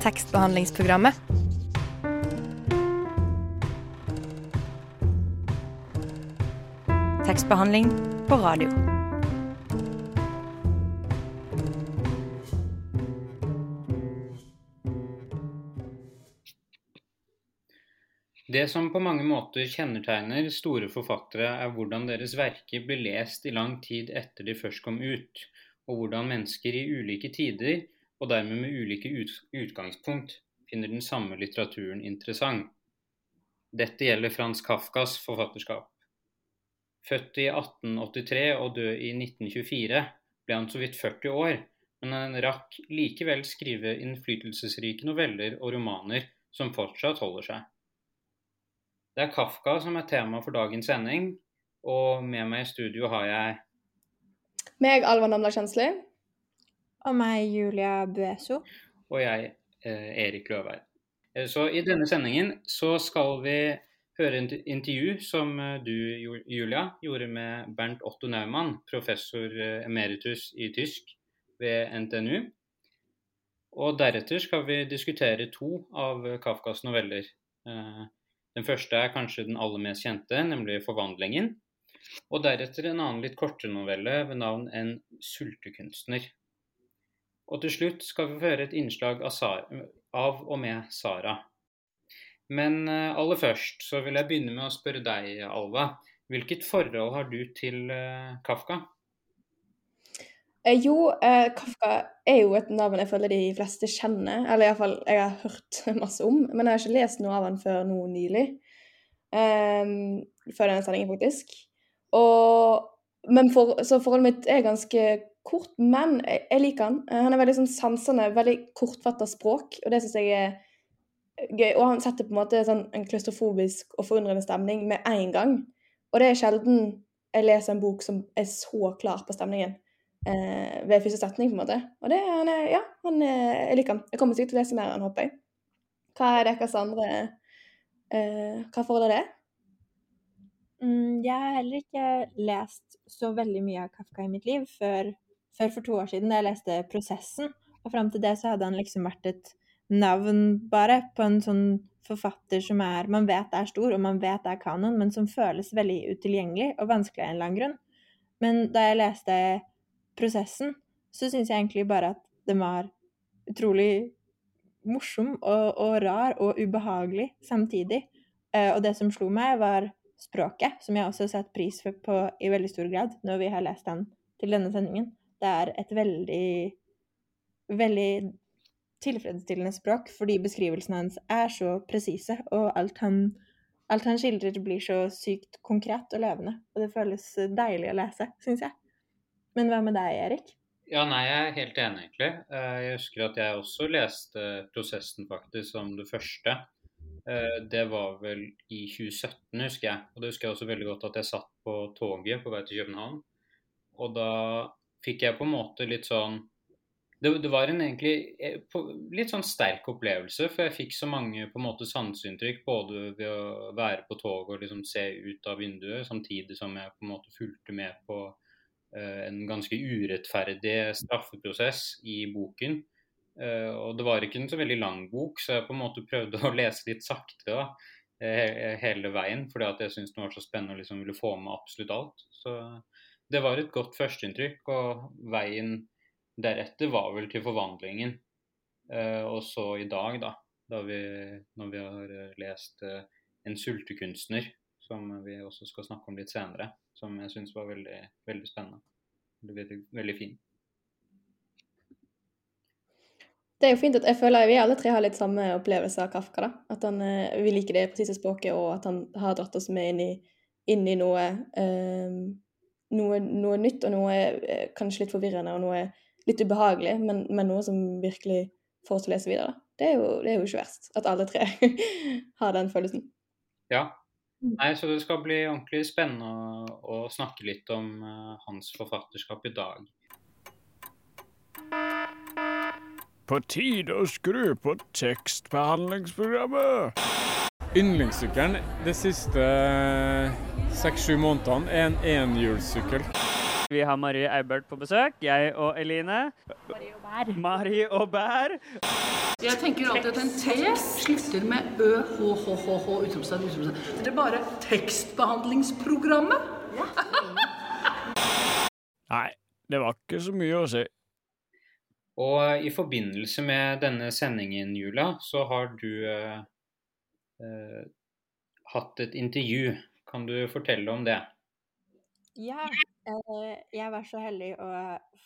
tekstbehandlingsprogrammet. Tekstbehandling på radio. Det som på mange måter kjennetegner store forfattere, er hvordan deres verker blir lest i lang tid etter de først kom ut, og hvordan mennesker i ulike tider, og dermed med ulike utgangspunkt, finner den samme litteraturen interessant. Dette gjelder Frans Kafkas forfatterskap. Født i 1883 og død i 1924 ble han så vidt 40 år, men han rakk likevel skrive innflytelsesrike noveller og romaner som fortsatt holder seg. Det er Kafka som er tema for dagens sending, og med meg i studio har jeg Meg, Alva Namla Kjensli. Og meg, Julia Bueso. Og jeg, eh, Erik Løveid. Eh, så i denne sendingen så skal vi høre et intervju som eh, du, Julia, gjorde med Bernt Otto Naumann, professor emeritus i tysk ved NTNU. Og deretter skal vi diskutere to av Kafkas noveller. Den første er kanskje den aller mest kjente, nemlig 'Forvandlingen'. Og deretter en annen litt kortere novelle ved navn 'En sultekunstner'. Og til slutt skal vi få høre et innslag av, Sara, av og med Sara. Men eh, aller først så vil jeg begynne med å spørre deg, Alva. Hvilket forhold har du til uh, Kafka? Eh, jo, eh, Kafka er jo et navn jeg føler de fleste kjenner. Eller iallfall jeg har hørt masse om. Men jeg har ikke lest noe av han før nå nylig. Um, før denne sendingen, faktisk. Og, men for, så forholdet mitt er ganske kort, men jeg, liker han. Han er veldig sånn sansende, veldig kortfatta språk, og det syns jeg er gøy. Og han setter på en måte sånn en klaustrofobisk og forundrende stemning med en gang. Og det er sjelden jeg leser en bok som er så klar på stemningen eh, ved første setning, på en måte. Og det han er, ja, han er, jeg liker han. Jeg kommer sikkert til å lese mer av han, håper jeg. Hva er deres andre eh, Hva forhold er det? Mm, jeg har heller ikke lest så veldig mye av Kafka i mitt liv før, før for to år siden, da jeg leste 'Prosessen'. Og fram til det så hadde han liksom vært et navn, bare, på en sånn forfatter som er Man vet er stor, og man vet er kanon, men som føles veldig utilgjengelig og vanskelig av en eller annen grunn. Men da jeg leste prosessen, så syns jeg egentlig bare at den var utrolig morsom og, og rar og ubehagelig samtidig. Uh, og det som slo meg, var språket, som jeg også har sett pris på i veldig stor grad når vi har lest den til denne sendingen. Det er et veldig, veldig tilfredsstillende språk, fordi beskrivelsene hans er så presise, og alt han, alt han skildrer, blir så sykt konkret og levende. Og det føles deilig å lese, syns jeg. Men hva med deg, Erik? Ja, nei, Jeg er helt enig, egentlig. Eh, jeg husker at jeg også leste prosessen faktisk som det første. Eh, det var vel i 2017, husker jeg. Og det husker jeg også veldig godt at jeg satt på toget på vei til København. Og da fikk jeg på en måte litt sånn det, det, var en egentlig eh, litt sånn sterk opplevelse, for jeg fikk så mange på en måte sanseinntrykk både ved å være på toget og liksom se ut av vinduet, samtidig som jeg på en måte fulgte med på uh, en ganske urettferdig straffeprosess i boken. Uh, og det var ikke en så veldig lang bok, så jeg på en måte prøvde å lese litt sakte da, he hele veien. Fordi at jeg syntes det var så spennende og liksom ville få med absolutt alt. Så det var et godt førsteinntrykk. Og veien deretter var vel til forvandlingen. Og så i dag, da, da vi, når vi har lest 'En sultekunstner', som vi også skal snakke om litt senere, som jeg syns var veldig, veldig spennende. Veldig, veldig fin. Det er jo fint at jeg føler vi alle tre har litt samme opplevelse av Kafka. da. At han, eh, vi liker det presise språket, og at han har dratt oss med inn i, inn i noe, eh, noe, noe, nytt, og noe eh, kanskje litt forvirrende, og noe litt ubehagelig, men, men noe som virkelig får oss til å lese videre. Det er, jo, det er jo ikke verst at alle tre har den følelsen. Ja, Mm. Nei, så Det skal bli ordentlig spennende å, å snakke litt om uh, hans forfatterskap i dag. På tide å skru på tekstbehandlingsprogrammet. Yndlingssykkelen de siste seks-sju månedene er en enhjulssykkel. Vi har Marie Eibert på besøk. Jeg og Eline. Marie og Bær. Marie og Bær. Jeg tenker alltid at en T slutter med ø, h, h, h, h, utropstegn, utropstegn. Det er bare tekstbehandlingsprogrammet. Nei, det var ikke så mye å si. Og i forbindelse med denne sendingen, Julia, så har du eh, hatt et intervju. Kan du fortelle om det? Ja, eh, jeg var så heldig å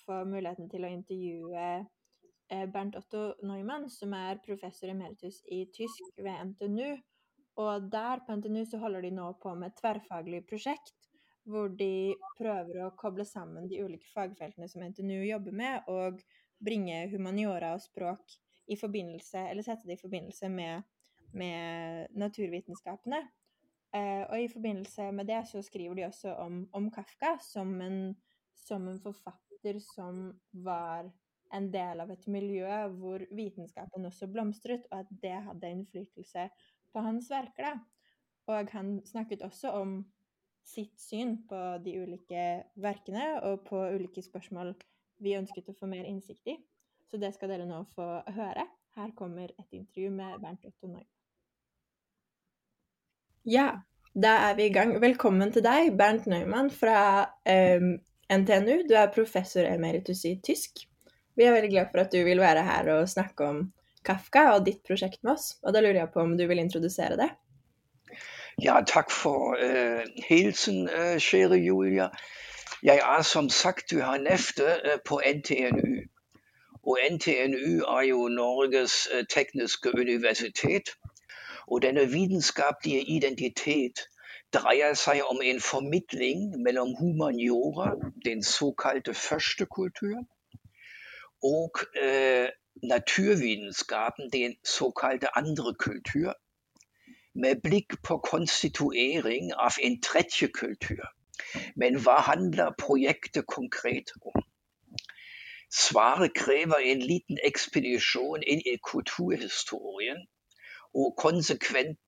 få muligheten til å intervjue eh, Bernt Otto Neumann, som er professor emeritus i tysk ved NTNU. Og der på NTNU så holder de nå på med et tverrfaglig prosjekt hvor de prøver å koble sammen de ulike fagfeltene som NTNU jobber med, og bringe humaniora og språk i forbindelse, eller sette det i forbindelse med, med naturvitenskapene. Eh, og i forbindelse med det så skriver de også om, om Kafka som en, som en forfatter som var en del av et miljø hvor vitenskapen også blomstret, og at det hadde innflytelse på hans verker. da. Og han snakket også om sitt syn på de ulike verkene og på ulike spørsmål vi ønsket å få mer innsikt i. Så det skal dere nå få høre. Her kommer et intervju med Bernt Otto Neumann. Ja, da er vi i gang. Velkommen til deg, Bernt Neumann fra eh, NTNU. Du er professor emeritus i tysk. Vi er veldig glad for at du vil være her og snakke om Kafka og ditt prosjekt med oss. Og da lurer jeg på om du vil introdusere det? Ja, takk for uh, hilsen, uh, kjære Julia. Jeg er som sagt du Johanefte uh, på NTNU. Og NTNU er jo Norges uh, tekniske universitet. Og denne vitenskapelige identitet dreier seg om en formidling mellom humaniora, den såkalte første kultur, og uh, naturvitenskapen, den såkalte andre kultur med blikk på konstituering av en tredje kultur. Men hva handler projektet konkret om? Svaret krever en liten ekspedisjon inn i kulturhistorien og konsekvent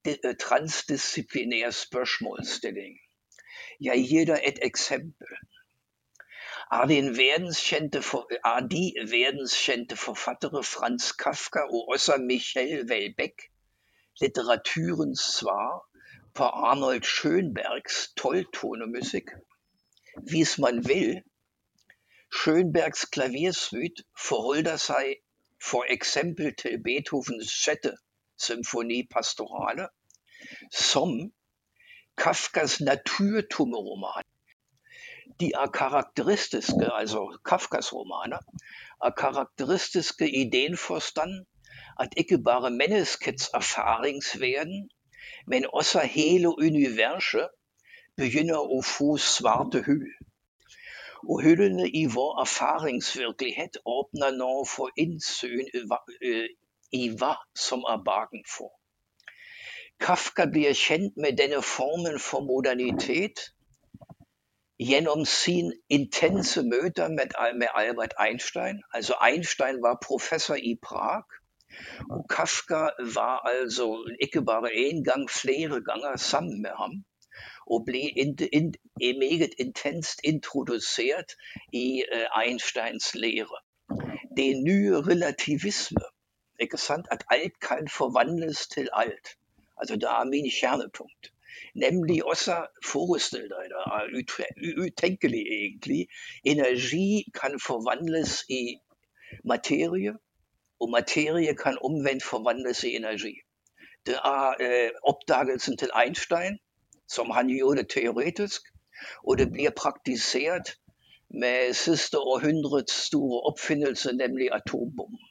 transdisiplinær spørsmålsstilling. Jeg gir deg et eksempel. Er, verdenskjente, er de verdenskjente forfattere Frans Kafka og også Michel Welbeck litteraturens svar på Arnold Schönbergs tolvtonemusikk. Hvis man vil. Schönbergs klaversuite forholder seg f.eks. til Beethovens sjette symfoni pastorale, som Kafkas naturtomme roman. De er karakteristiske, altså Kafkas romaner, er karakteristiske i den forstand at ikke bare menneskets erfaringsverden, men også hele universet begynner å få svarte hull. Og hullene i vår erfaringsvirkelighet åpner nå for innsyn i hva som er bakenfor. Kafka blir kjent med formen for modernitet gjennom sin intense møter med, Albert Einstein. Altså Einstein var professor i Prag og Kafka var altså ikke bare én gang, flere ganger sammen ham. Og in, in, meget intenst introdusert i uh, Einsteins lære. Det nye relativisme. Ikke sant? At alt kan forvandles til alt. Altså, det er min kjernepunkt. Nemlig også, forestill deg det, er utenkelig egentlig, energi kan forvandles i materie, og materie kan omvendt forvandles i energi. Det er eh, oppdagelsen til Einstein, som han gjorde teoretisk. Og det blir praktisert med siste århundrets store oppfinnelse, nemlig atombomben.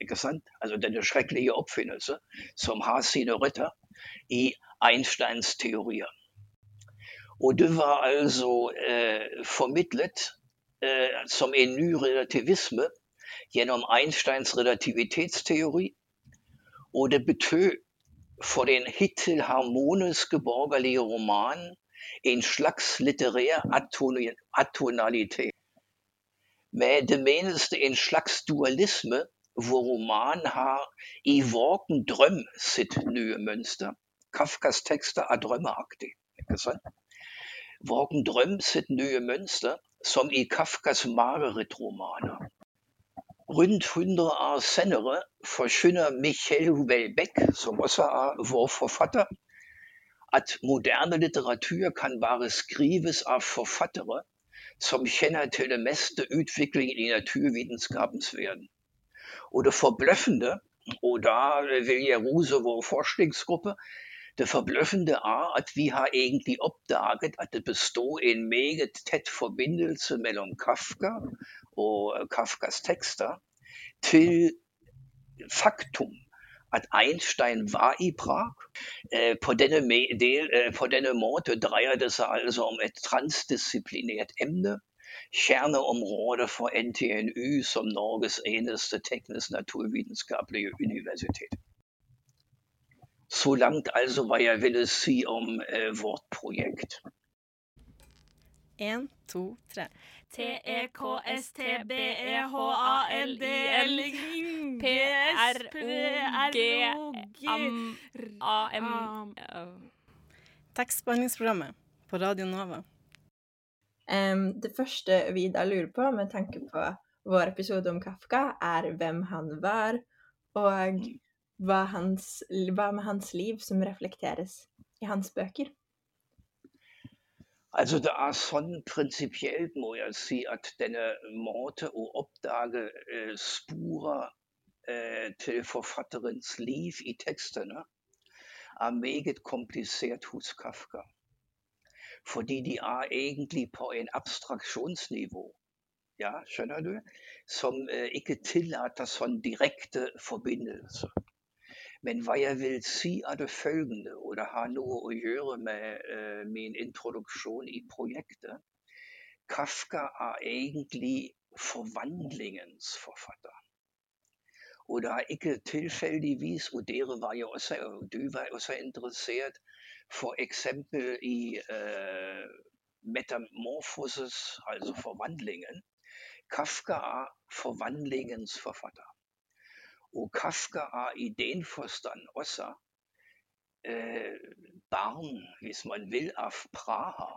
Ikke sant? Altså denne skrekkelige oppfinnelse som har sine røtter i Einsteins teorier. Og det var altså eh, formidlet eh, som en ny relativisme gjennom Einsteins relativitetsteori. Og det betød for den hittil harmoniske borgerlige romanen en slags litterær atonalitet. Med det meneste en slags dualisme hvor romanen har i våken drøm sitt nye mønster. Kafkas tekster er drømmeaktige. Våken drøm sitt nye mønster, som i Kafkas Mareritt-romaner. Rundt 100 år senere forkynner Michael Houellebecq, som også er vår forfatter, at moderne litteratur kan bare skrives av forfattere som kjenner til det meste utviklingen i verden. Forbløffende, og da vil jeg rose vår forskningsgruppe, det forbløffende er at vi har egentlig oppdaget at det består en meget tett forbindelse mellom Kafka og Kafkas tekster til faktum at Einstein var i Prag. Eh, på denne, del, på denne måte dreier det seg om et transdisiplinært emne. Kjerneområdet for NTNU som Norges eneste teknisk-naturvitenskapelige universitet. Så langt altså hva jeg ville si om eh, vårt projekt. En, to, tre. T-E-K-S-T-B-E-H-A-L-D-L-G-P-R-O-G-A-M Tekstbehandlingsprogrammet på Radio Nova. Em, det første vi da lurer på med tanke på vår episode om Kafka, er hvem han var, og hva, hans, hva med hans liv som reflekteres i hans bøker. Altså det er sånn prinsipielt, må jeg si, at denne måte å oppdage eh, sporer eh, til forfatterens liv i tekstene, er meget komplisert hos Kafka. Fordi de er egentlig på en abstraksjonsnivå, ja, skjønner du, som eh, ikke tillater sånn direkte forbindelse. Men hva jeg vil si er det følgende, og det har noe å gjøre med uh, min introduksjon i projektet. Kafka er egentlig forvandlingens forfatter. Og det er ikke tilfeldigvis, og dere var jo også, og du var også interessert, f.eks. i uh, metamorfoses, altså forvandlingen. Kafka er forvandlingens forfatter. Og Kafka i den forstand også eh, barn, hvis man vil, av Praha.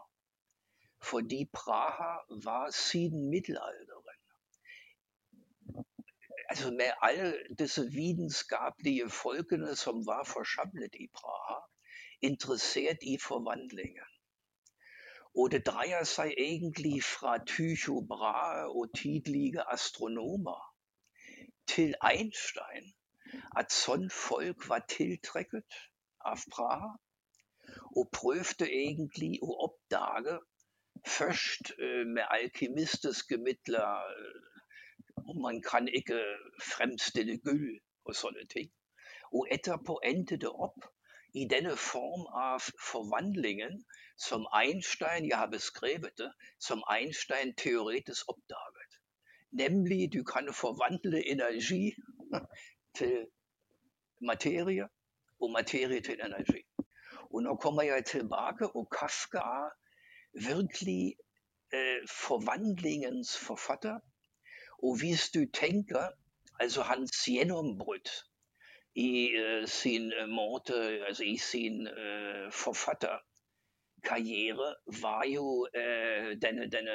Fordi Praha var siden middelalderen altså med alle disse vitenskapelige folkene som var forsamlet i Praha, interessert i forvandlingen. Og det dreier seg egentlig fra Tycho Brahe og tidlige astronomer til Einstein at sånn folk var tiltrekket av Praha, og prøvde egentlig å oppdage først uh, med alkymistiske midler uh, Man kan ikke fremstille gull og sånne ting. Og etterpå endte det opp i denne form av forvandlingen som Einstein, jeg har beskrevet det, som Einstein teoretisk oppdaget. Nemlig du kan forvandle energi til materie, og materie til energi. Og nå kommer jeg tilbake, og Kafka er virkelig eh, forvandlingens forfatter. Og hvis du tenker altså hans gjennombrudd i uh, sin måte, altså i sin uh, forfatterkarriere, var jo denne, denne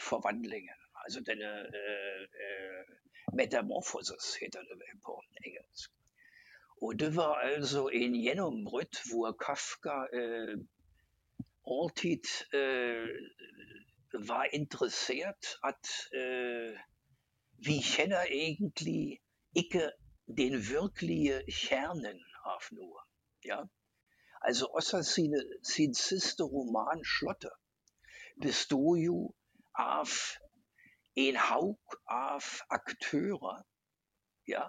forvandlingen altså denne metamorfosis, heter det på engelsk. Og det var altså en gjennombrudd hvor Kafka uh, alltid var interessert at vi kjenner egentlig ikke den virkelige kjernen av noe. Ja? Også sine, sin siste roman 'Slottet' bestod jo av en haug av aktører ja,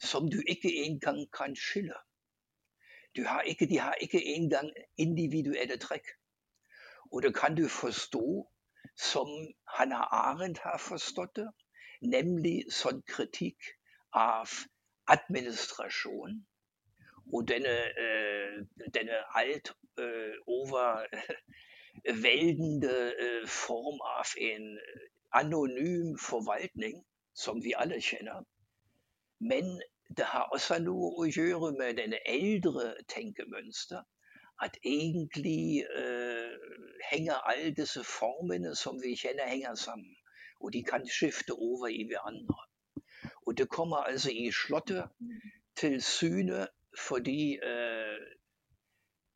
som du ikke engang kan skille. Har ikke, de har ikke engang individuelle trekk. Og det kan du forstå som Hannah Arendt har forstått det, nemlig sånn kritikk administrasjon og denne, uh, denne alt uh, overveldende uh, form av en anonym forvaltning, som vi alle kjenner. Men det har også noe å gjøre med denne eldre tenkemønster at egentlig øh, hænger alle disse formene, som vi kender, hænger sammen. Og de kan skifte over i hverandre. Og det kommer altså i slottet til syne, fordi øh,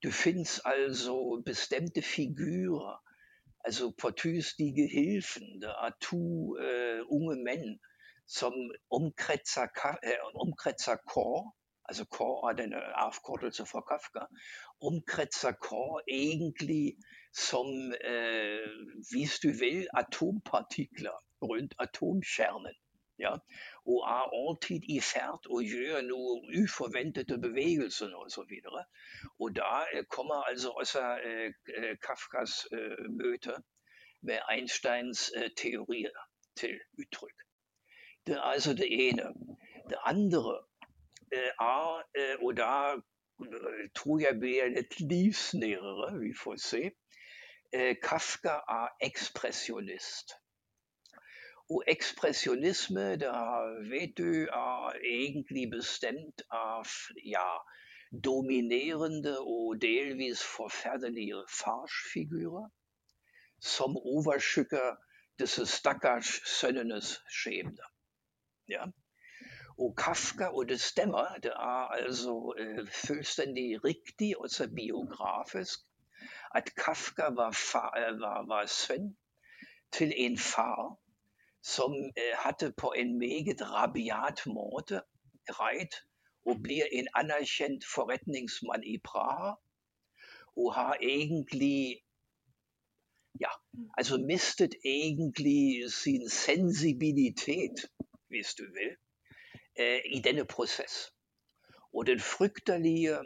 det findes altså bestemte figurer, altså på tyske Hilfen, der er to øh, unge mænd, som omkretser, Ka- øh, omkretser Kår, altså Kår er den øh, afkortelse for Kafka, omkretser Kår egentlig som, øh, hvis du vil, atompartikler rundt atomkjernen. Ja, og er alltid i ferd og gjør nogle uforventede bevægelser og så videre. Og der øh, kommer altså også øh, øh, Kafkas øh, møte med Einsteins øh, teorier til udtryk. Det er altså det ene. Det andre øh, er, øh, og der øh, tror jeg bliver lidt livsnærere, vi får se, øh, Kafka er ekspressionist. Og ekspressionisme, der ved du, er egentlig bestemt af ja, dominerende og delvis forfærdelige farsfigurer, som overskygger disse stakkars sønnenes skjebne. Ja. Og Kafka, og det stemmer, det er altså øh, fuldstændig rigtigt, også biografisk, at Kafka var, far, var, var søn til en far, som øh, havde på en meget rabiat måde rejt og bliver en anerkendt forretningsmand i Praha, og har egentlig ja, altså mistet egentlig sin sensibilitet, hvis du vil, øh, i denne proces. Og den frygtelige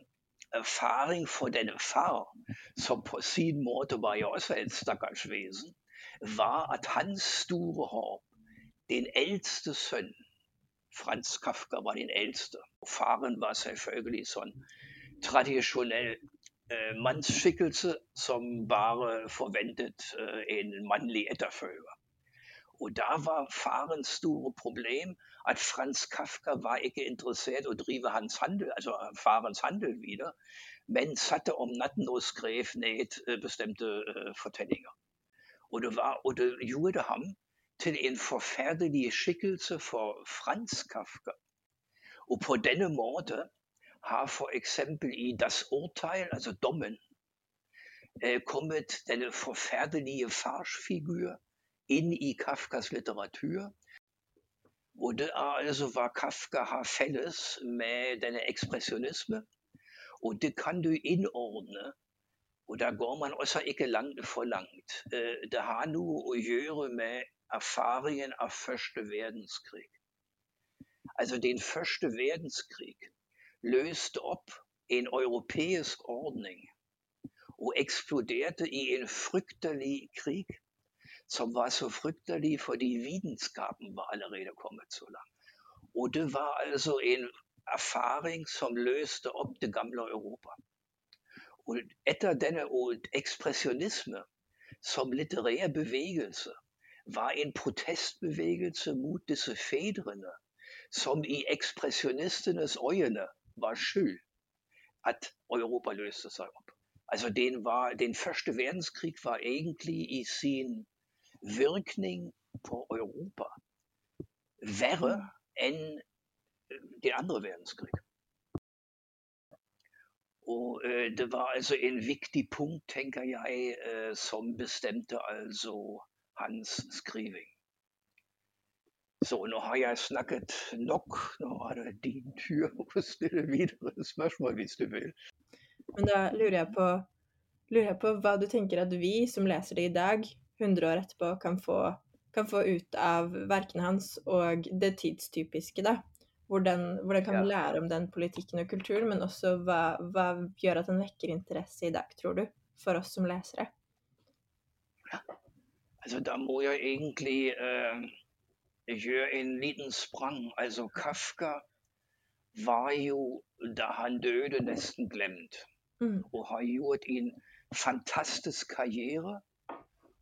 erfaring for denne far, som på sin måde var jo også et stakkars væsen, var, at hans store håb, den ældste søn, Franz Kafka var den ældste, og faren var selvfølgelig sådan traditionel øh, mandsskikkelse, som bare forventet øh, en mandlig efterfølger. Og der var farens store problem, at Franz Kafka var ikke interesseret i at drive hans handel, altså farens handel videre, men satte om natten og skrev ned øh, bestemte øh, fortællinger. Og det, var, til en forfærdelig skikkelse for Franz Kafka. Og på denne måde har for eksempel i Das Urteil, altså dommen, øh, kommet denne forfærdelige farsfigur ind i Kafkas litteratur. Og det er altså, hvad Kafka har fælles med denne ekspressionisme. Og det kan du indordne. Og der går man også ikke langt for langt. Øh, det har nu at gøre med erfaringen af Første Verdenskrig. Altså den Første Verdenskrig løste op en europæisk ordning og eksploderede i en frygtelig krig, som var så frygtelig, fordi videnskaben var allerede kommet så langt. Og det var altså en erfaring, som løste op det gamle Europa. Og efter denne ekspressionisme som litterær bevægelse, var en protestbevægelse mod disse fædrene, som i ekspressionisternes øjne var skyld, at Europa løste sig op. Altså den, var, den første verdenskrig var egentlig i sin virkning på Europa værre end den andre verdenskrig. Og øh, det var altså en vigtig punkt, tænker jeg, øh, som bestemte altså hans skriving. Så nå har jeg snakket nok. Nå er det din tur å stille videre spørsmål, hvis du vil. Men da lurer jeg på, lurer jeg på hva du tenker at vi som leser det i dag, 100 år etterpå, kan få, kan få ut av verkene hans og det tidstypiske, da. Hvordan, hvordan kan vi lære om den politikken og kulturen, men også hva, hva gjør at den vekker interesse i dag, tror du, for oss som lesere? Altså der må jeg egentlig øh, gjøre en liten sprang. Altså Kafka var jo, da han døde, næsten glemt. Mm. Og har gjort en fantastisk karriere.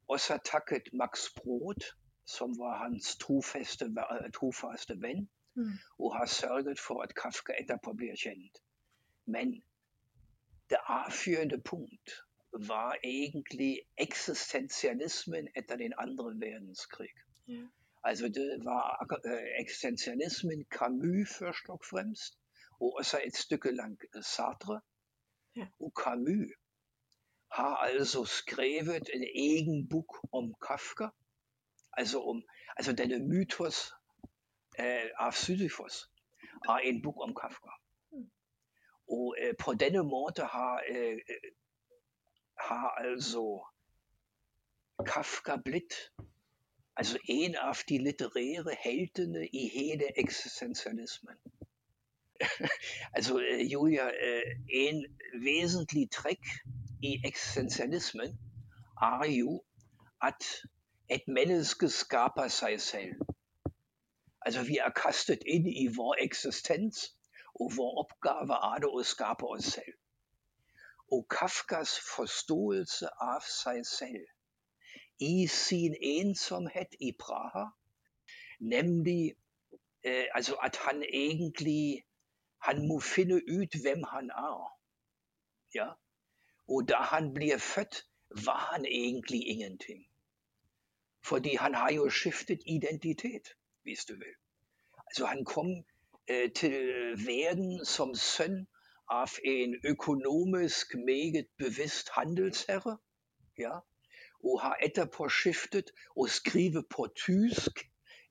Også takket Max Brod, som var hans trofaste, øh, trofaste ven, Mm. og har sørget for, at Kafka etterpå bliver kendt. Men der avgjørende punkt var egentlig eksistensialismen etter den andre verdenskrig. Ja. Altså det var øh, eksistensialismen Camus først og fremst, og også et stykke lang Sartre. Ja. Og Camus har altså skrevet en egen bok om Kafka. Altså om altså denne mytos eh, av Sisyfos har en bok om Kafka. Og eh, på denne måten har, eh, har altså Kafka blitt altså en av de litterære heltene i hele eksistensialismen. altså eh, Julia, eh, en vesentlig trekk i eksistensialismen er jo at et menneske skaper seg selv. Altså vi er kastet inn i vår eksistens, og vår oppgave er det å skape oss selv. Og Kafkas forståelse av seg selv i sin ensomhet i Praha, nemlig eh, altså at han egentlig han må finne ut hvem han er. Ja? Og da han blir født, var han egentlig ingenting. Fordi han har jo skiftet identitet, hvis du vil. Altså han kom eh, til verden som sønn av en økonomisk meget bevisst handelsherre. Ja? Og har etterpå skiftet og skriver på tysk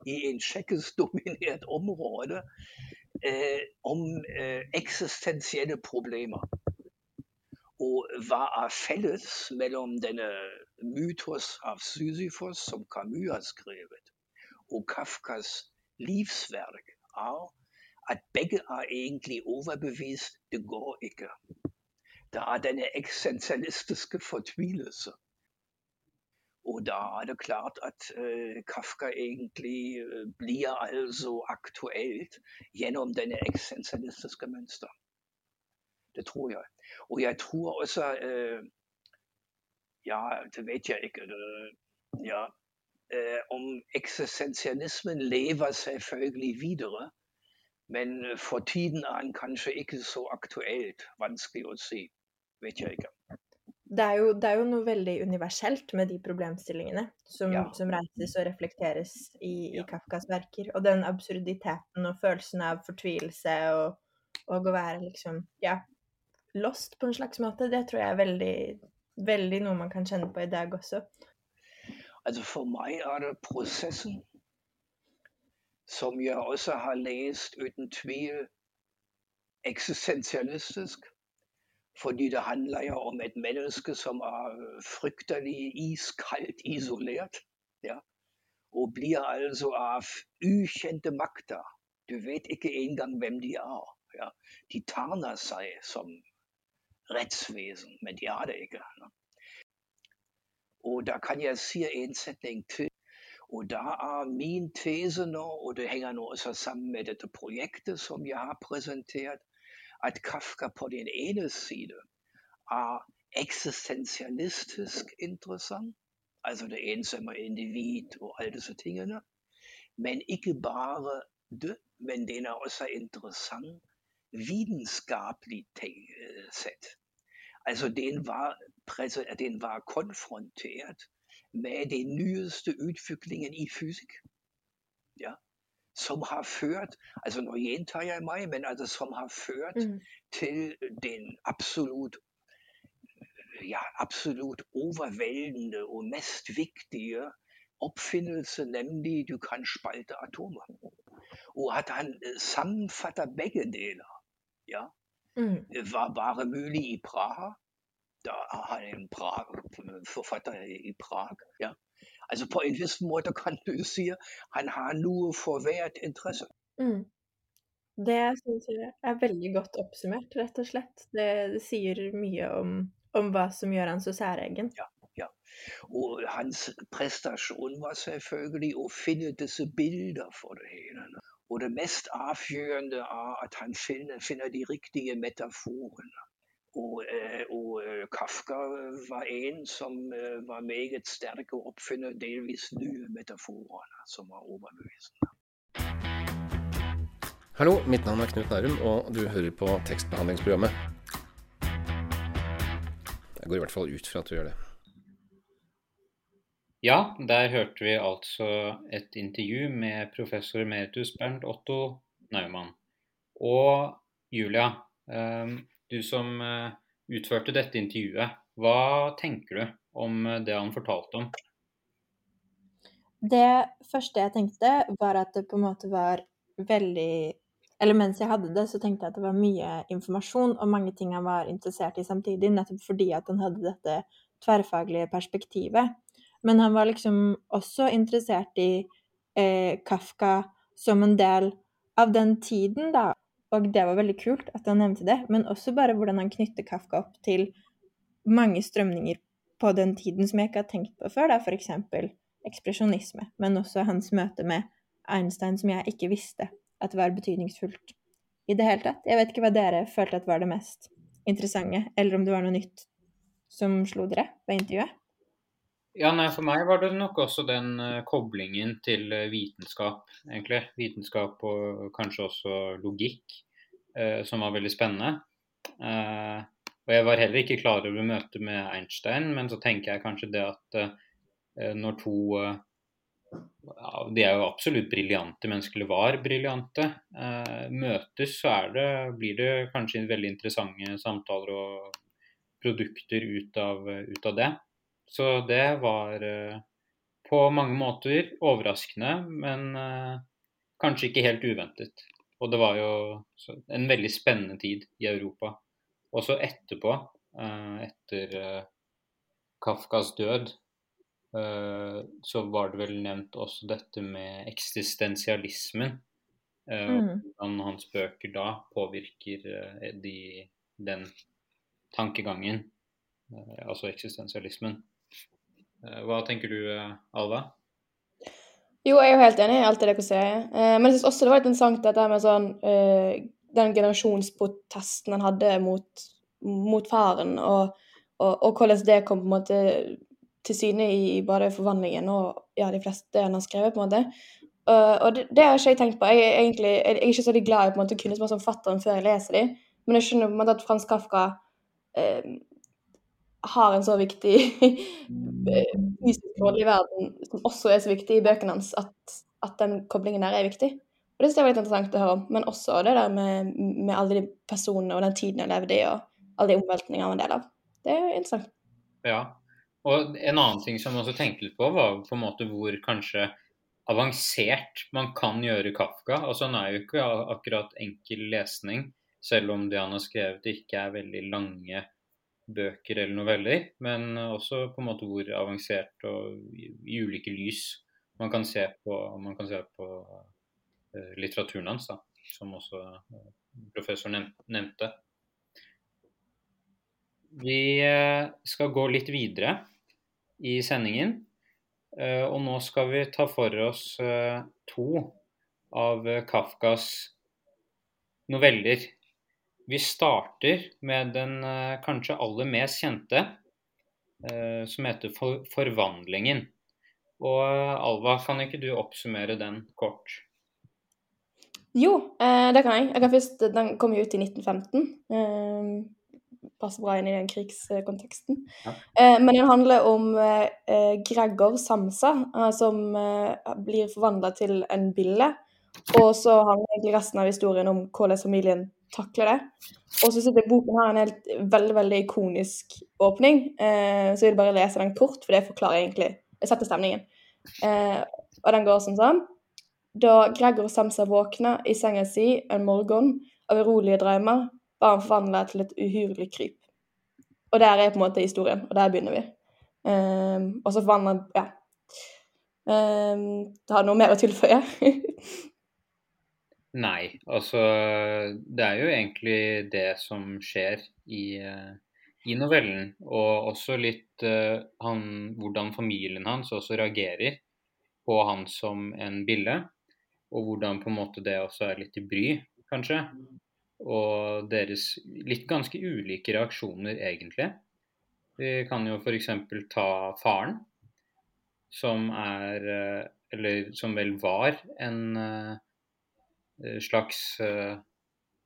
i en tsjekkisk dominert område eh, om eh, eksistensielle problemer. Og hva er felles mellom denne mytos av Sisyfos, som Camus har skrevet, og Kafkas livsverk, er at begge er egentlig overbevist det går ikke. Det er denne eksistensialistiske fortvilelse. Og da det klart at uh, Kafka egentlig uh, blir altså aktuelt gjennom denne eksistensialistiske mønster. Det tror jeg. Og jeg tror også uh, Ja, det vet jeg ikke. ja, om eksistensialismen lever selvfølgelig videre. Men for tiden er han kanskje ikke så aktuelt. Vanskelig å si. Vet jeg ikke. Det er, jo, det er jo noe veldig universelt med de problemstillingene som, Ja. som reises og reflekteres i, i Ja. Kafkas verker. Og den absurditeten og følelsen av fortvilelse og, og å være liksom ja, lost på en slags måte, det tror jeg er veldig, veldig noe man kan kjenne på i dag også. Altså for meg er det prosessen som jeg også har lest uten tvil eksistensialistisk. Fordi det handler jo om et menneske som er fryktelig iskaldt isolert. Ja? Og blir altså av ukjente makter. Du vet ikke engang hvem de er. Ja? De tarner seg som rettsvesen, men de er det ikke. Ne? Og da kan jeg si en setning til. Og da er min tese nå, og det henger nå også sammen med dette projektet som jeg har presentert, at Kafka på den ene side er eksistensialistisk interessant, altså det ensomme individ og alle disse tingene, men ikke bare det, men den er også interessant vitenskapelig ting, øh, sett. Altså den var, prese- den var konfrontert med den nyeste utviklingen i fysikk. Ja. Som har ført altså Nå gjentar jeg meg, men altså som har ført Mm. til den absolutt ja, absolutt overveldende og mest viktige oppfinnelse, nemlig du kan spalte atomer. Og at han eh, sammenfatter begge deler, ja, Mm. var bare mulig i Praha. Da har en Prag, forfatter i Prag. Ja. Altså på en viss måte kan du si han har noe for hvert interesse. Mm. Det syns jeg er veldig godt oppsummert, rett og slett. Det, det sier mye om, om hva som gjør han så særegen. Ja, Og hans prestasjon var selvfølgelig å finne disse bilder for det hele. Og det mest avgjørende er at han finner, finner de riktige metaforene. Og, eh, og eh, Kafka var en som eh, var meget sterk å oppfinner delvis nye metaforer, som var overbevisende. Hallo, mitt navn er Knut Nærum, og du hører på tekstbehandlingsprogrammet. Jeg går i hvert fall ut fra at du gjør det. Ja, der hørte vi altså et intervju med professor emeritus Bernt Otto Naumann. Og Julia, eh, du som eh, utførte dette intervjuet, hva tenker du om det han fortalte om? Det første jeg tenkte, var at det på en måte var veldig Eller mens jeg hadde det, så tenkte jeg at det var mye informasjon og mange ting han var interessert i samtidig, nettopp fordi at han hadde dette tverrfaglige perspektivet. Men han var liksom også interessert i eh, Kafka som en del av den tiden, da. Og det var veldig kult at han nevnte det, men også bare hvordan han knytter Kafka opp til mange strømninger på den tiden som jeg ikke har tenkt på før, da, eksempel ekspresjonisme, men også hans møte med Einstein som jeg ikke visste at var betydningsfullt i det hele tatt. Jeg vet ikke hva dere følte at var det mest interessante, eller om det var noe nytt som slo dere ved intervjuet? Ja, nei, For meg var det nok også den uh, koblingen til uh, vitenskap, egentlig. Vitenskap og kanskje også logikk, uh, som var veldig spennende. og jeg var heller ikke klar over møtet med Einstein, men så tenker jeg kanskje det at når to ja, De er jo absolutt briljante mennesker, eller var briljante. møtes, så det, blir det kanskje veldig interessante samtaler og produkter ut av, ut av det. Så det var eh, på mange måter overraskende, men eh, kanskje ikke helt uventet. Og det var jo en veldig spennende tid i Europa. Også etterpå, eh, etter Kafkas død, så var det vel nevnt også dette med eksistensialismen. Mm. Hvordan hans bøker da påvirker de, den tankegangen, altså eksistensialismen. Eh, hva tenker du, eh, Alva? Jo, jeg er jo helt enig i alt det dere sier. Eh, men jeg syns også det var litt interessant dette med sånn Den generasjonsprotesten han hadde mot, mot faren, og, og, og, hvordan det kom på en måte til syne i både forvandlingen og ja, de fleste han har skrevet, på en måte. Og det, det, har ikke jeg tenkt på. Jeg er, egentlig, jeg er ikke så glad i på en måte, å kunne som fatteren før jeg leser dem, men jeg skjønner på en måte at Frans Kafka uh, har en så viktig fysisk rolle i verden, som også er så viktig i bøkene hans, at, at den koblingen der er viktig. Og Det synes jeg var litt interessant å høre om. Men også det der med, med alle de personene og den tiden jeg levde i, og alle de omveltningene han var en del av. Det er jo interessant. Ja. Og en annen ting som jeg også tenkte litt på, var på en måte hvor kanskje avansert man kan gjøre Kafka. Altså Han er jo ikke akkurat enkel lesning, selv om det han har skrevet ikke er veldig lange bøker eller noveller, men også på en måte hvor avansert og i, ulike lys man kan se på, man kan se på uh, litteraturen hans, da, som også uh, professor nevnte. Vi uh, skal gå litt videre i sendingen, og nå skal vi ta for oss to av Kafkas noveller vi starter med den eh, kanskje aller mest kjente, eh, som heter for 'Forvandlingen'. Og eh, Alva, kan ikke du oppsummere den kort? Jo, det kan jeg. jeg kan først, den kom jo ut i 1915. passer bra inn i den krigskonteksten. Ja. men den handler om Gregor Samsa, som blir forvandla til en bille. Og så handler egentlig resten av historien om hvordan familien takle det. Og så sitter boken her en helt veldig veldig ikonisk åpning, eh, så jeg vil bare lese den kort, for det forklarer egentlig Jeg setter stemningen. Eh, og den går som sånn. Da Gregor Samsa våkna i senga si en morgen av urolige drømmer, var han forvandla til et uhyrlig kryp. Og der er på en måte historien, og der begynner vi. Eh, og så forvandler Ja. Um, har du noe mer å tilføye? Nei, altså det er jo egentlig det som skjer i, uh, i novellen. Og også litt uh, han, hvordan familien hans også reagerer på han som en bille. Og hvordan på en måte det også er litt i bry, kanskje. Og deres litt ganske ulike reaksjoner, egentlig. Vi kan jo f.eks. ta faren, som er uh, Eller som vel var en Eh, slags eh,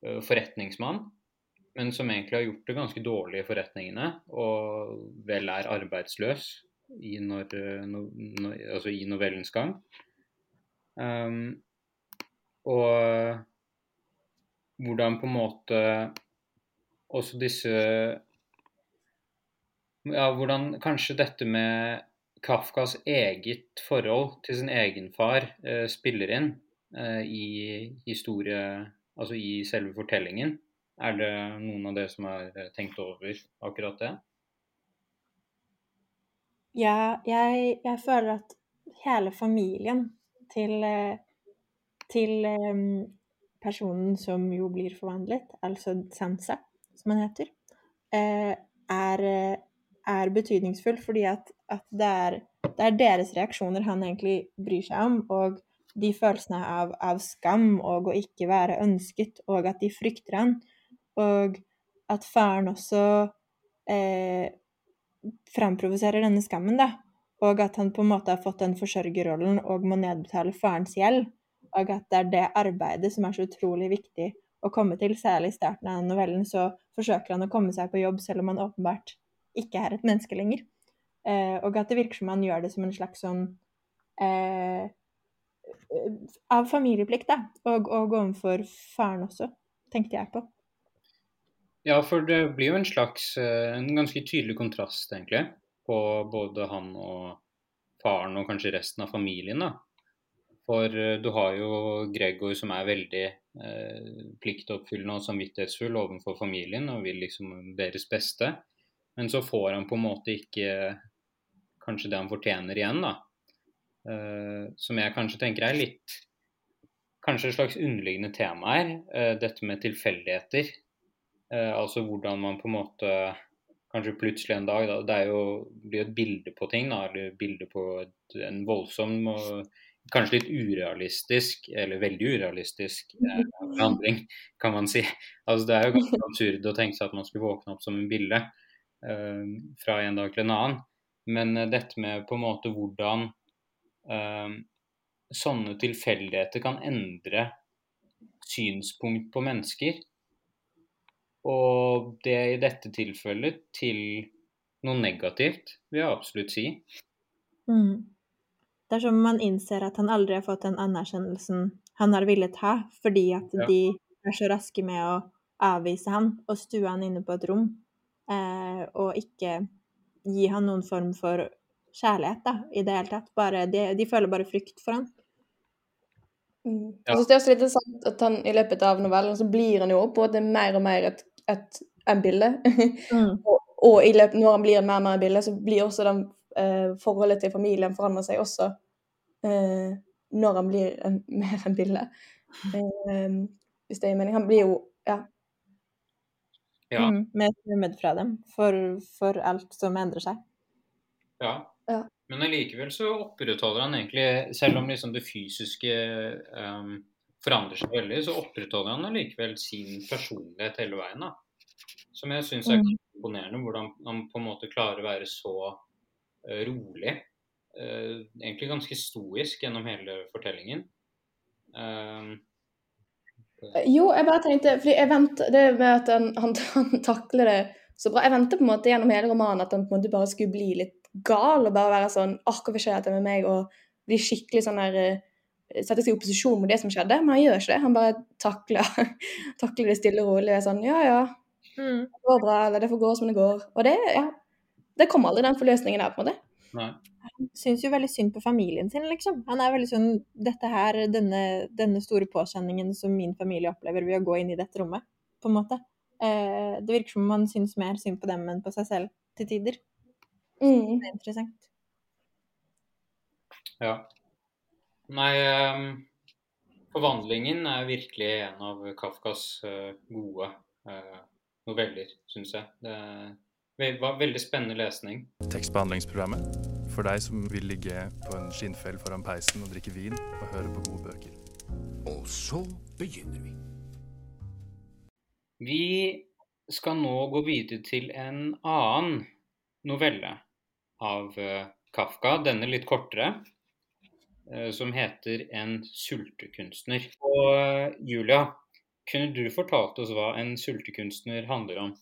eh, forretningsmann. men som egentlig har gjort det ganske dårlig i forretningene, og vel er arbeidsløs i, når, no, no, altså i novellens gang. Um, og hvordan på en måte også disse Ja, hvordan kanskje dette med Kafkas eget forhold til sin egen far eh, spiller inn eh, i historie, altså i selve fortellingen. Er det noen av dere som har eh, tenkt over akkurat det? Ja, jeg, jeg føler at hele familien til, eh, til um, personen som jo blir forvandlet, altså Sansa, som han heter, eh, er, er betydningsfull fordi at, at det, er, det, er, deres reaksjoner han egentlig bryr seg om, og de følelsene av, av, skam og å ikke være ønsket, og at de frykter han, og at faren også eh, framprovoserer denne skammen, da, og at han på en måte har fått den forsørgerrollen og må nedbetale farens gjeld, og at det er det arbeidet som er så utrolig viktig å komme til, særlig i starten av novellen, så forsøker han å komme seg på jobb selv om han åpenbart ikke er et menneske lenger. Eh, og at det virker som han gjør det som en slags sånn eh, Av familieplikt, da. Og, og overfor faren også, tenkte jeg på. Ja, for det blir jo en slags eh, En ganske tydelig kontrast, egentlig, på både han og faren og kanskje resten av familien. da. For eh, du har jo Gregor som er veldig eh, pliktoppfyllende og samvittighetsfull overfor familien og vil liksom deres beste. Men så får han på en måte ikke kanskje det han fortjener igjen, da. Eh, som jeg kanskje tenker er litt Kanskje et slags underliggende tema her. Eh, dette med tilfeldigheter. Eh, altså hvordan man på en måte Kanskje plutselig en dag da, Det er jo, blir et bilde på ting, da, eller bilde på et, en voldsom og kanskje litt urealistisk, eller veldig urealistisk eh, handling, kan man si. Altså, det er jo ganske absurd å tenke seg at man skulle våkne opp som en bille eh, fra en dag til en annen. Men eh, dette med på en måte hvordan sånne tilfeldigheter kan endre synspunkt på mennesker. Og det i dette tilfellet til noe negativt, vil jeg absolutt si. Mm. Det er som man innser at han aldri har fått den anerkjennelsen han har villet ha, fordi at ja. de er så raske med å avvise han og stue han inne på et rom, eh, og ikke gi han noen form for kjærlighet da, i det hele tatt. Bare, de, de, føler bare frykt for han. Mm. Ja. Jeg synes det er også litt interessant at han i løpet av novellen så blir han jo på at det er mer og mer et, et, en bilde. Mm. og, og løpet, når han blir mer og mer et bilde, så blir også den eh, forholdet til familien forandrer seg også eh, når han blir en, mer enn bilde. Eh, hvis det gir mening. Han blir jo ja. ja. Mm, mer fremmed fra dem for, for, alt som endrer seg. Ja. Ja. Men allikevel så opprettholder han egentlig, selv om liksom det fysiske um, forandrer seg veldig, så opprettholder han allikevel sin personlighet hele veien. da. Som jeg syns er mm. imponerende, hvordan han på en måte klarer å være så uh, rolig. Uh, egentlig ganske stoisk gjennom hele fortellingen. Um, jo, jeg bare tenkte fordi jeg venter, Det med at han, han, han, takler det så bra Jeg venter på en måte gjennom hele romanen at han på en måte bare skulle bli litt gal og bare være sånn Åh, hvorfor skjer dette med meg? Og bli skikkelig sånn der Sette seg i opposisjon mot det som skjedde. Men han gjør ikke det. Han bare takler, takler det stille og rolig. Og er sånn Ja, ja. Mm. Det går bra, eller det får gå som det går. Og det, ja, det kommer aldri den forløsningen der, på en måte. Nei. Han syns jo veldig synd på familien sin, liksom. Han er veldig sånn Dette her, denne, denne store påkjenningen som min familie opplever ved å gå inn i dette rommet, på en måte. Eh, det virker som om han syns mer synd på dem enn på seg selv til tider. Mm. Det er interessant. Ja. Nei um, Forvandlingen er virkelig en av Kafkas uh, gode uh, noveller, syns jeg. Det det var veldig spennende lesning. Tekstbehandlingsprogrammet for deg som vil ligge på en skinnfell foran peisen og drikke vin og høre på gode bøker. Og så begynner vi. Vi skal nå gå videre til en annen novelle av eh, Kafka, denne litt kortere, eh, som heter 'En sultekunstner'. Og eh, Julia, kunne du fortalt oss hva en sultekunstner handler om?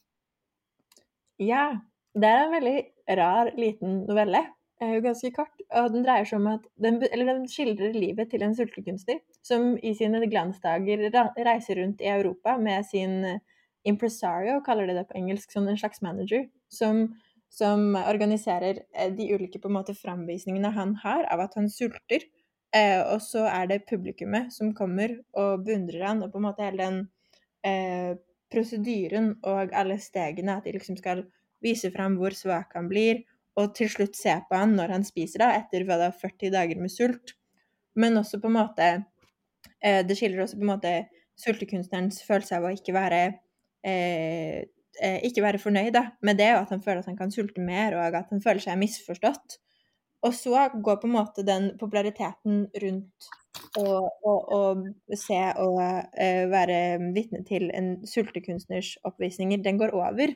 Ja, det er en veldig rar liten novelle. Eh, ganske kort. Og den dreier seg om at den, den skildrer livet til en sultekunstner som i sine glansdager reiser rundt i Europa med sin impresario, kaller de det på engelsk, som en slags manager, som, som organiserer eh, de ulike på en måte framvisningene han har av at han sulter. Eh, og så er det publikummet som kommer og beundrer han, og på en måte hele den eh, prosedyren og alle stegene, at de liksom skal vise fram hvor svak han blir, og til slutt se på han når han spiser da, etter hva er 40 dager med sult. Men også på en måte eh, Det skiller også på en måte sultekunstnerens følelse av å ikke være eh, ikke være fornøyd med det, og at han føler at han kan sulte mer, og at han føler seg misforstått. Og så går på en måte den populariteten rundt å, se og uh, være vitne til en sultekunstners oppvisninger, den går over.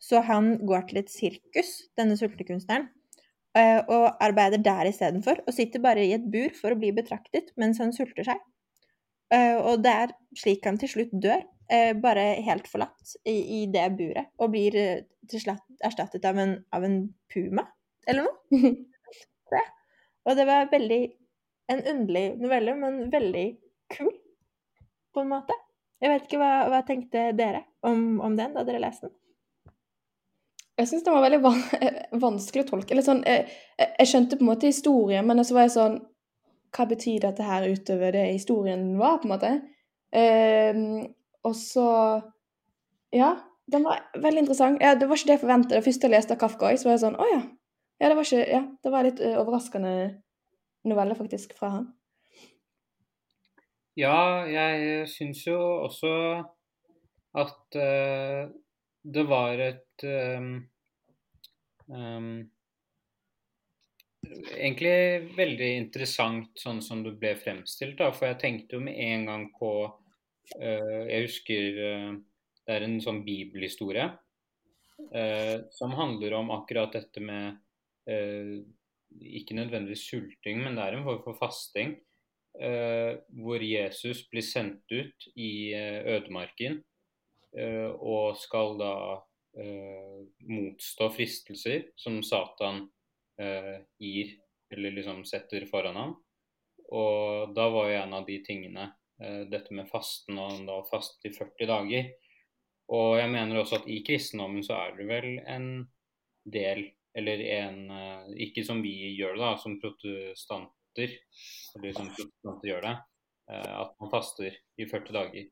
Så han går til et sirkus, denne sultekunstneren, uh, og arbeider der istedenfor. Og sitter bare i et bur for å bli betraktet mens han sulter seg. Uh, og det er slik han til slutt dør, bare helt forlatt i, i det buret. Og blir eh, til slutt erstattet av en, av en puma, eller noe. det. Og det var veldig en underlig novelle, men veldig kul, på en måte. Jeg vet ikke hva, hva tenkte dere om, om den da dere leste den? Jeg syns den var veldig van vanskelig å tolke. Eller sånn, jeg, jeg jeg skjønte på en måte historien, men så var jeg sånn Hva betyr dette her utover det historien var, på en måte? Ehm, og så Ja, den var veldig interessant. Ja, det var ikke det jeg forventet. Det første jeg leste av Kafka, så var jeg sånn Å ja. Ja, det var ikke Ja, det var litt eh, overraskende novelle, faktisk, fra han. Ja, jeg syns jo også at uh, det var et um, um, Egentlig veldig interessant sånn som det ble fremstilt, da. For jeg tenkte jo med en gang på Jeg husker eh, det er en sånn bibelhistorie eh, som handler om akkurat dette med eh, Ikke nødvendigvis sulting, men det er en form for fasting. eh, hvor Jesus blir sendt ut i eh, ødemarken eh, og skal da eh, motstå fristelser som Satan eh, gir, eller liksom setter foran ham. Og da var jo en av de tingene eh, dette med fasten, og da fastet i 40 dager. Og jeg mener også at i kristendommen så er det vel en del, eller en eh, Ikke som vi gjør det, da, som protestanter, eller som protestanter gjør det, eh, at man faster i 40 dager.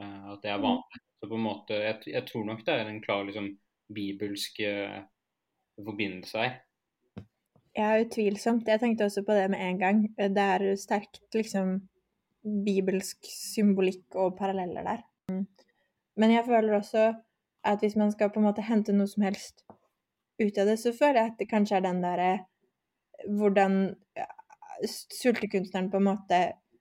Eh, At det er vanlig. Så på en måte, jeg, jeg tror nok det er en klar liksom, bibelsk eh, forbindelse her. Ja, utvilsomt. Jeg tenkte også på det med en gang. Det er sterkt liksom bibelsk symbolikk og paralleller der. Men jeg føler også at hvis man skal på en måte hente noe som helst ut av det, så føler jeg at det kanskje er den derre hvordan sultekunstneren på en måte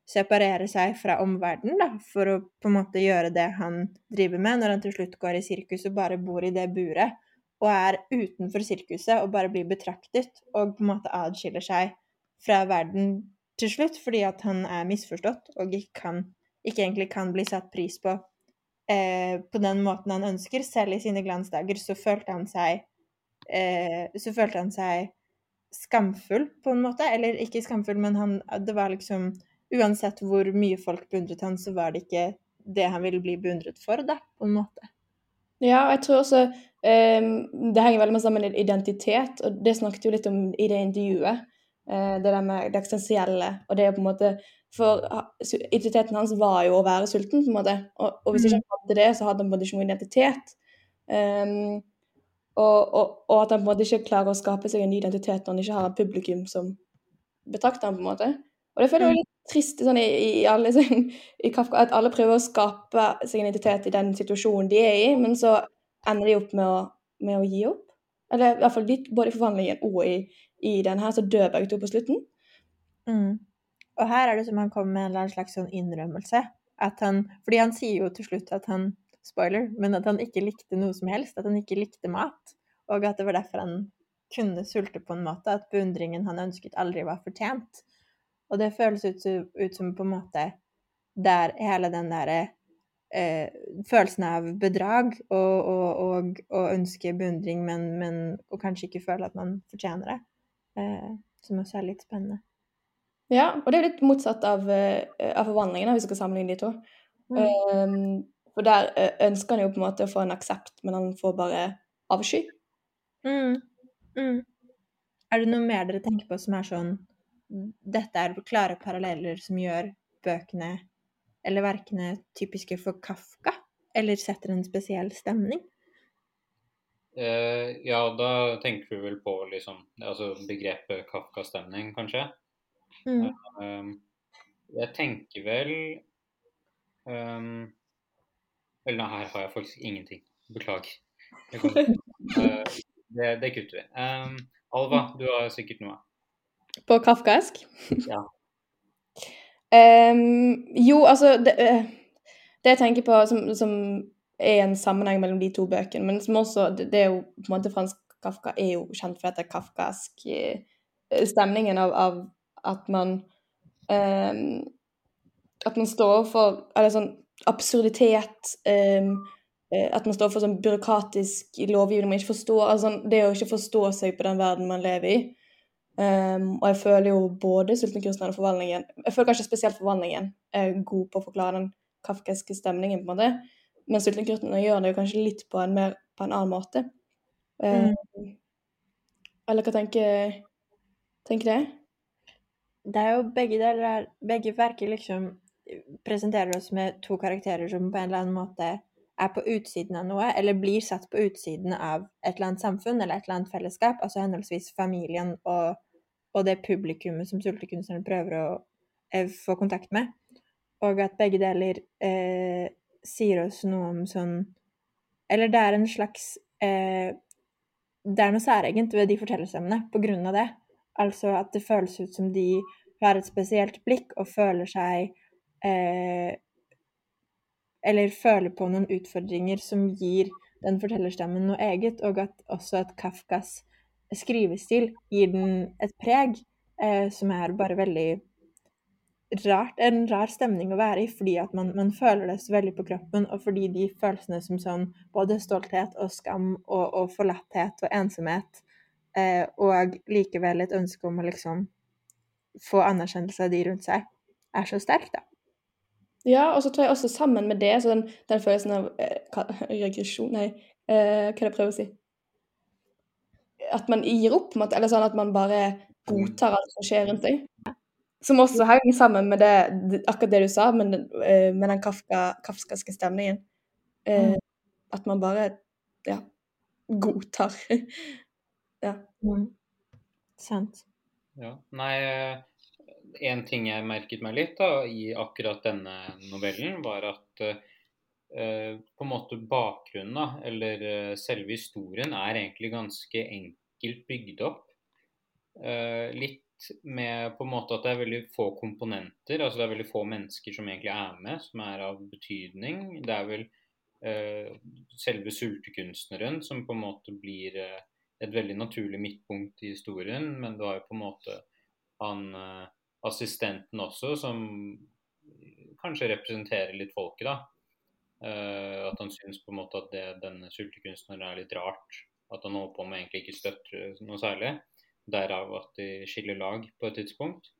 separerer seg fra omverdenen, da, for å på en måte gjøre det han driver med, når han til slutt går i sirkus og bare bor i det buret, og er utenfor sirkuset og bare blir betraktet, og på en måte adskiller seg fra verden til slutt, fordi at han er misforstått og ikke, kan, ikke egentlig kan bli satt pris på eh, på den måten han ønsker. Selv i sine glansdager så følte han seg eh, så følte han seg skamfull, på en måte. Eller ikke skamfull, men han, det var liksom Uansett hvor mye folk beundret han, så var det ikke det han ville bli beundret for, da, på en måte. Ja, jeg tror også um, det henger veldig med sammen med identitet, og det snakket jo litt om i det intervjuet. Eh, det der med det eksistensielle, og det er på en måte For identiteten hans var jo å være sulten, på en måte. Og, og hvis ikke han hadde det, så hadde han på en måte ikke noen identitet. Um, og, og, og at han på en måte ikke klarer å skape seg en ny identitet når han ikke har et publikum som betrakter ham, på en måte. Og det føler jeg er litt trist sånn, i, i, alle, sånn, i Kafka, at alle prøver å skape seg en identitet i den situasjonen de er i, men så ender de opp med å, med å gi opp. Eller i hvert fall litt, både i forvandlingen og i, i den her, så dør begge to på slutten. Mm. Og her er det som han kommer med en slags sånn innrømmelse. At han, fordi han sier jo til slutt at han Spoiler, men at han ikke likte noe som helst. At han ikke likte mat. Og at det var derfor han kunne sulte på en måte. At beundringen han ønsket, aldri var fortjent. Og det føles ut, ut som på en måte der hele den derre eh, følelsen av bedrag og, og ønske beundring, men, men og kanskje ikke føle at man fortjener det. Eh, som også er litt spennende. Ja, og det er jo litt motsatt av, eh, av forvandlingen, hvis vi skal sammenligne de to. Mm. Um, for der eh, ønsker han jo på en måte å få en aksept, men han får bare avsky. Mm. Mm. Er det noe mer dere tenker på som er sånn Dette er klare paralleller som gjør bøkene eller verkene typiske for Kafka? Eller setter en spesiell stemning? Eh, ja, da tenker du vel på liksom, altså begrepet Kafka-stemning, kanskje? Mm. Eh, jeg tenker vel um, Eller nei, her har jeg faktisk ingenting. Beklager. Uh, det, det kutter vi. Um, Alva, du har sikkert noe. På kafkaesk? Ja. Um, jo, altså det, eh, det, jeg tenker på som, som, er en sammenheng mellom de to bøkene, men som også det, er jo på en måte Fransk Kafka er jo kjent for dette kafkask eh, stemningen av, av, at man um, At man står for Eller sånn absurditet um, At man står for sånn byråkratisk lovgivning man ikke forstår. Altså, det å ikke forstå seg på den verden man lever i. Um, og jeg føler jo både Sultenkunstneren og Forvandlingen Jeg føler kanskje spesielt Forvandlingen er god på å forklare den kafkeske stemningen, på en måte. Men Sultenkunstneren gjør det jo kanskje litt på en, mer, på en annen måte. Mm. Uh, Eller hva tenker tenker det? Det er jo begge deler er Begge verker liksom presenterer oss med to karakterer som på en eller annen måte er på utsiden av noe, eller blir satt på utsiden av et eller annet samfunn eller et eller annet fellesskap, altså henholdsvis familien og, og det publikummet som sultekunstneren prøver å eh, få kontakt med. Og at begge deler eh, sier oss noe om sånn Eller det er en slags eh, Det er noe særegent ved de fortellerstemmene på grunn av det. Altså at det føles ut som de har et spesielt blikk og føler seg eh, eller føler på noen utfordringer som gir den fortellerstemmen noe eget, og at også at Kafkas skrivestil gir den et preg eh, som er bare veldig rart, en rar stemning å være i, fordi at man, man, føler det så veldig på kroppen, og fordi de følelsene som sånn både stolthet og skam og, og forlatthet og ensomhet, eh, og likevel et ønske om å liksom få anerkjennelse av de rundt seg, er så sterk, da. Ja, og så tror jeg også sammen med det, så den, den følelsen av eh, regresjon Nei, eh, hva er det jeg prøver å si? At man gir opp, eller sånn at man bare godtar alt som skjer rundt deg. Som også henger sammen med det, akkurat det du sa, med den, eh, med den kafka, kafskaske stemningen. Eh, Mm. At man bare ja, godtar. ja. Mm. Sant. Ja. Nei, eh, en ting jeg merket meg litt da, i akkurat denne novellen, var at uh, på en måte bakgrunnen, da, eller selve historien, er egentlig ganske enkelt bygd opp. Uh, litt med på en måte at det er veldig få komponenter, altså det er veldig få mennesker som egentlig er med, som er av betydning. Det er vel eh, selve sultekunstneren som på en måte blir eh, et veldig naturlig midtpunkt i historien, men du har jo på en måte han eh, assistenten også, som kanskje representerer litt folket, da. Uh, at han syns på en måte at det, denne sultekunstneren er litt rart. At han holder på med egentlig ikke støtter noe særlig. Derav at de skiller lag på et tidspunkt.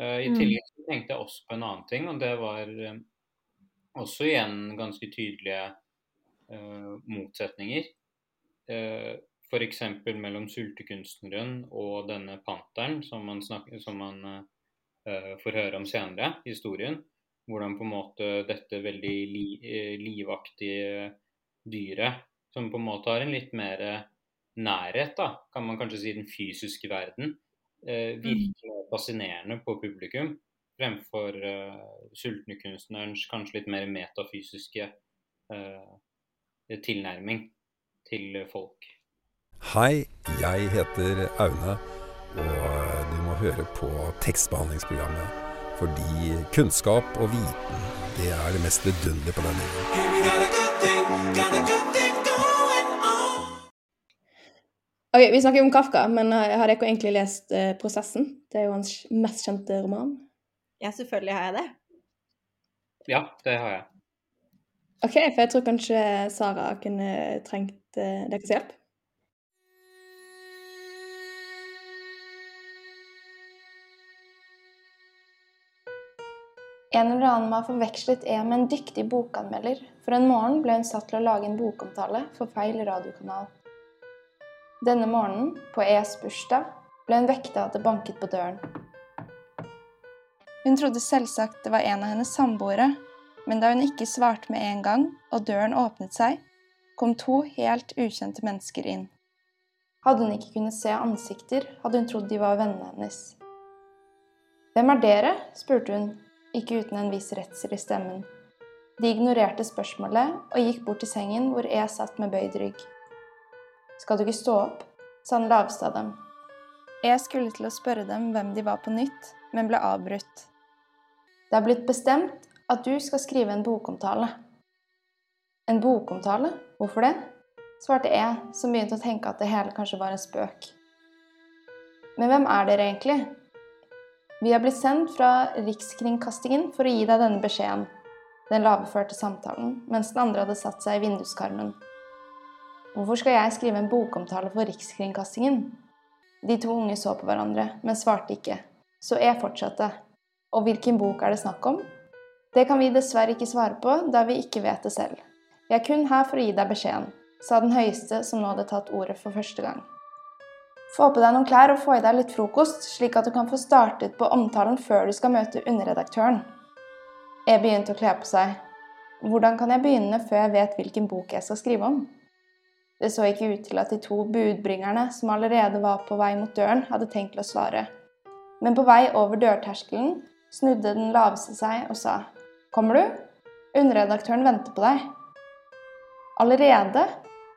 Uh, I Mm. tillegg tenkte jeg også på en annen ting, og det var uh, også igjen ganske tydelige motsetninger. Uh, F.eks. mellom sultekunstneren og denne panteren, som man, snakker, som man uh, får høre om senere i historien. Hvordan på en måte dette veldig li, uh, livaktige dyret, som på en måte har en litt mer nærhet, da, kan man kanskje si, den fysiske verden, eh, virker mer fascinerende på publikum fremfor sultnekunstnerens kanskje litt mer metafysiske tilnærming til folk. Hei, jeg heter Aune, og du må høre på tekstbehandlingsprogrammet. Fordi kunnskap og viten, det er det mest vidunderlige på denne jorden. Ok, Vi snakker jo om Kafka, men har dere egentlig lest eh, 'Prosessen'? Det er jo hans mest kjente roman. Ja, selvfølgelig har jeg det. Ja, det har jeg. OK, for jeg tror kanskje Sara kunne trengt eh, deres hjelp. En eller annen må ha forvekslet E med en dyktig bokanmelder, for en morgen ble hun satt til å lage en bokomtale for feil radiokanal. Denne morgenen, på E's bursdag, ble hun vekta av at det banket på døren. Hun trodde selvsagt det var en av hennes samboere, men da hun ikke svarte med en gang, og døren åpnet seg, kom to helt ukjente mennesker inn. Hadde hun ikke kunnet se ansikter, hadde hun trodd de var vennene hennes. Hvem er dere? spurte hun, ikke uten en viss redsel i stemmen. De ignorerte spørsmålet og gikk bort til sengen hvor E satt med bøyd rygg. Skal du ikke stå opp? sa han laveste av dem. Jeg skulle til å spørre dem hvem de var på nytt, men ble avbrutt. Det er blitt bestemt at du skal skrive en bokomtale. En bokomtale? Hvorfor det? svarte jeg, som begynte å tenke at det hele kanskje var en spøk. Men hvem er dere egentlig? Vi har blitt sendt fra Rikskringkastingen for å gi deg denne beskjeden. Den laveførte samtalen, mens den andre hadde satt seg i vinduskarmen. Hvorfor skal jeg skrive en bokomtale for Rikskringkastingen? De to unge så på hverandre, men svarte ikke, så jeg fortsatte. Og hvilken bok er det snakk om? Det kan vi dessverre ikke svare på, da vi ikke vet det selv. Vi er kun her for å gi deg beskjeden, sa den høyeste som nå hadde tatt ordet for første gang. Få på deg noen klær og få i deg litt frokost, slik at du kan få startet på omtalen før du skal møte underredaktøren. Jeg begynte å kle på seg. Hvordan kan jeg begynne før jeg vet hvilken bok jeg skal skrive om? Det så ikke ut til at de to budbringerne, som allerede var på vei mot døren, hadde tenkt å svare. Men på vei over dørterskelen snudde den laveste seg og sa Kommer du? Underredaktøren venter på deg. Allerede?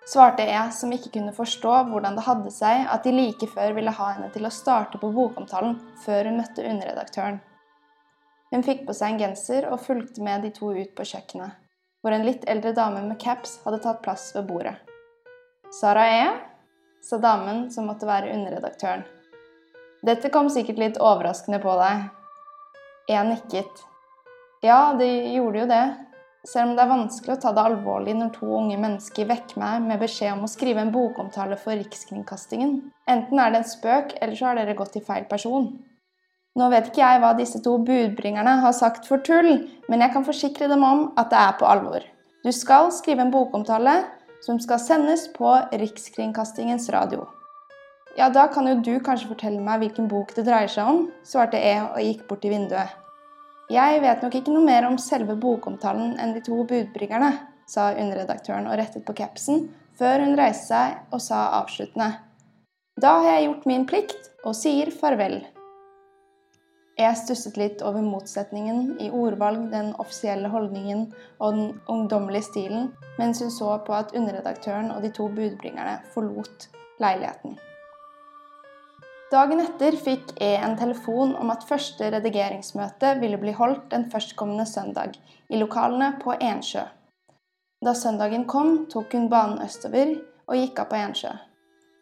svarte jeg, som ikke kunne forstå hvordan det hadde seg at de like før ville ha henne til å starte på bokomtalen før hun møtte underredaktøren. Hun fikk på seg en genser og fulgte med de to ut på kjøkkenet, hvor en litt eldre dame med caps hadde tatt plass ved bordet. Sara E? sa damen som måtte være underredaktøren. Dette kom sikkert litt overraskende på deg. Jeg nikket. Ja, det gjorde jo det, selv om det er vanskelig å ta det alvorlig når to unge mennesker vekker meg med beskjed om å skrive en bokomtale for Rikskringkastingen. Enten er det en spøk, eller så har dere gått til feil person. Nå vet ikke jeg hva disse to budbringerne har sagt for tull, men jeg kan forsikre dem om at det er på alvor. Du skal skrive en bokomtale som skal sendes på Rikskringkastingens radio. Ja, da kan jo du kanskje fortelle meg hvilken bok det dreier seg om, svarte E og gikk bort til vinduet. Jeg vet nok ikke noe mer om selve bokomtalen enn de to budbringerne, sa underredaktøren og rettet på capsen, før hun reiste seg og sa avsluttende. Da har jeg gjort min plikt og sier farvel. Jeg stusset litt over motsetningen i ordvalg, den offisielle holdningen og den ungdommelige stilen, mens hun så på at underredaktøren og de to budbringerne forlot leiligheten. Dagen etter fikk E en telefon om at første redigeringsmøte ville bli holdt den førstkommende søndag, i lokalene på Ensjø. Da søndagen kom, tok hun banen østover og gikk av på Ensjø.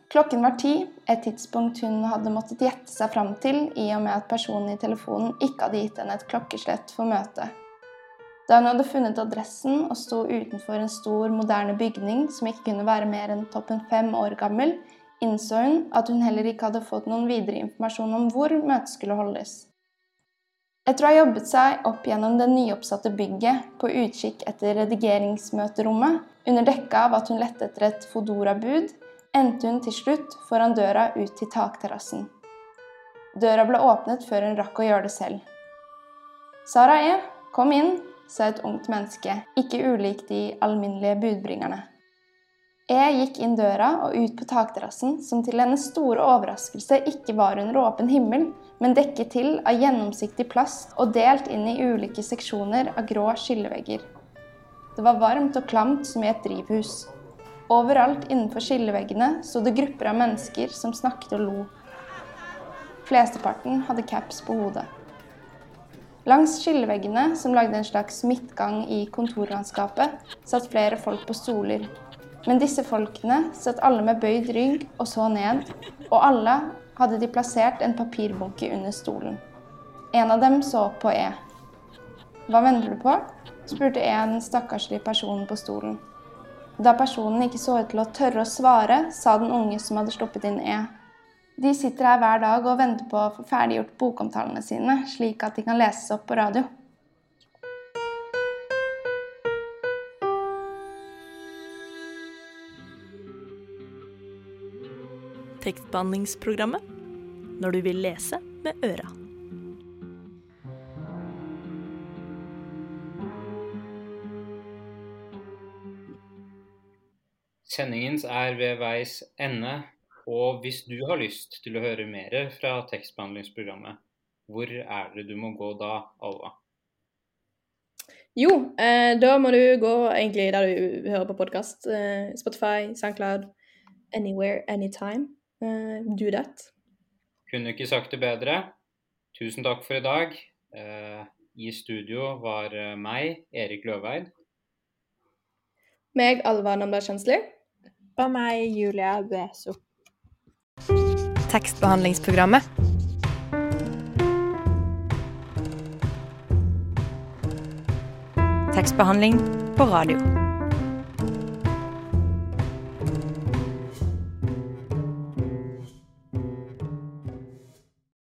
Klokken var ti, et tidspunkt hun hadde måttet gjette seg fram til i og med at personen i telefonen ikke hadde gitt henne et klokkeslett for møtet. Da hun hadde funnet adressen og sto utenfor en stor, moderne bygning som ikke kunne være mer enn toppen fem år gammel, innså hun at hun heller ikke hadde fått noen videre informasjon om hvor møtet skulle holdes. Etter å ha jobbet seg opp gjennom det nyoppsatte bygget på utkikk etter redigeringsmøterommet, under dekke av at hun lette etter et Fodora-bud, endte hun til slutt foran døra ut til takterrassen. Døra ble åpnet før hun rakk å gjøre det selv. Sara E., kom inn, sa et ungt menneske, ikke ulik de alminnelige budbringerne. Jeg gikk inn døra og ut på takterrassen, som til hennes store overraskelse ikke var under åpen himmel, men dekket til av gjennomsiktig plast og delt inn i ulike seksjoner av grå skillevegger. Det var varmt og klamt som i et drivhus. Overalt innenfor skilleveggene sto det grupper av mennesker som snakket og lo. Flesteparten hadde caps på hodet. Langs skilleveggene, som lagde en slags midtgang i kontorlandskapet, satt flere folk på stoler, men disse folkene satt alle med bøyd rygg og så ned, og alle hadde de plassert en papirbunke under stolen. En av dem så på E. Hva venter du på? spurte en stakkarslig person på stolen. Da personen ikke så ut til å tørre å svare, sa den unge som hadde sluppet inn E. De sitter her hver dag og venter på å få ferdiggjort bokomtalene sine, slik at de kan leses opp på radio. Tekstbehandlingsprogrammet når du vil lese med øra. Sendingens er ved veis ende, og hvis du har lyst til å høre mer fra tekstbehandlingsprogrammet, hvor er det du må gå da, Alva? Jo, eh, da må du gå egentlig der du hører på podkast. Eh, Spotify, SoundCloud, anywhere, anytime. Eh, do that. Kunne ikke sagt det bedre. Tusen takk for i dag. Eh, I studio var eh, meg, Erik Løveid. Meg, Alva Namdal Kjensli. Og meg, Julia Beso. Tekstbehandlingsprogrammet. Tekstbehandling på radio.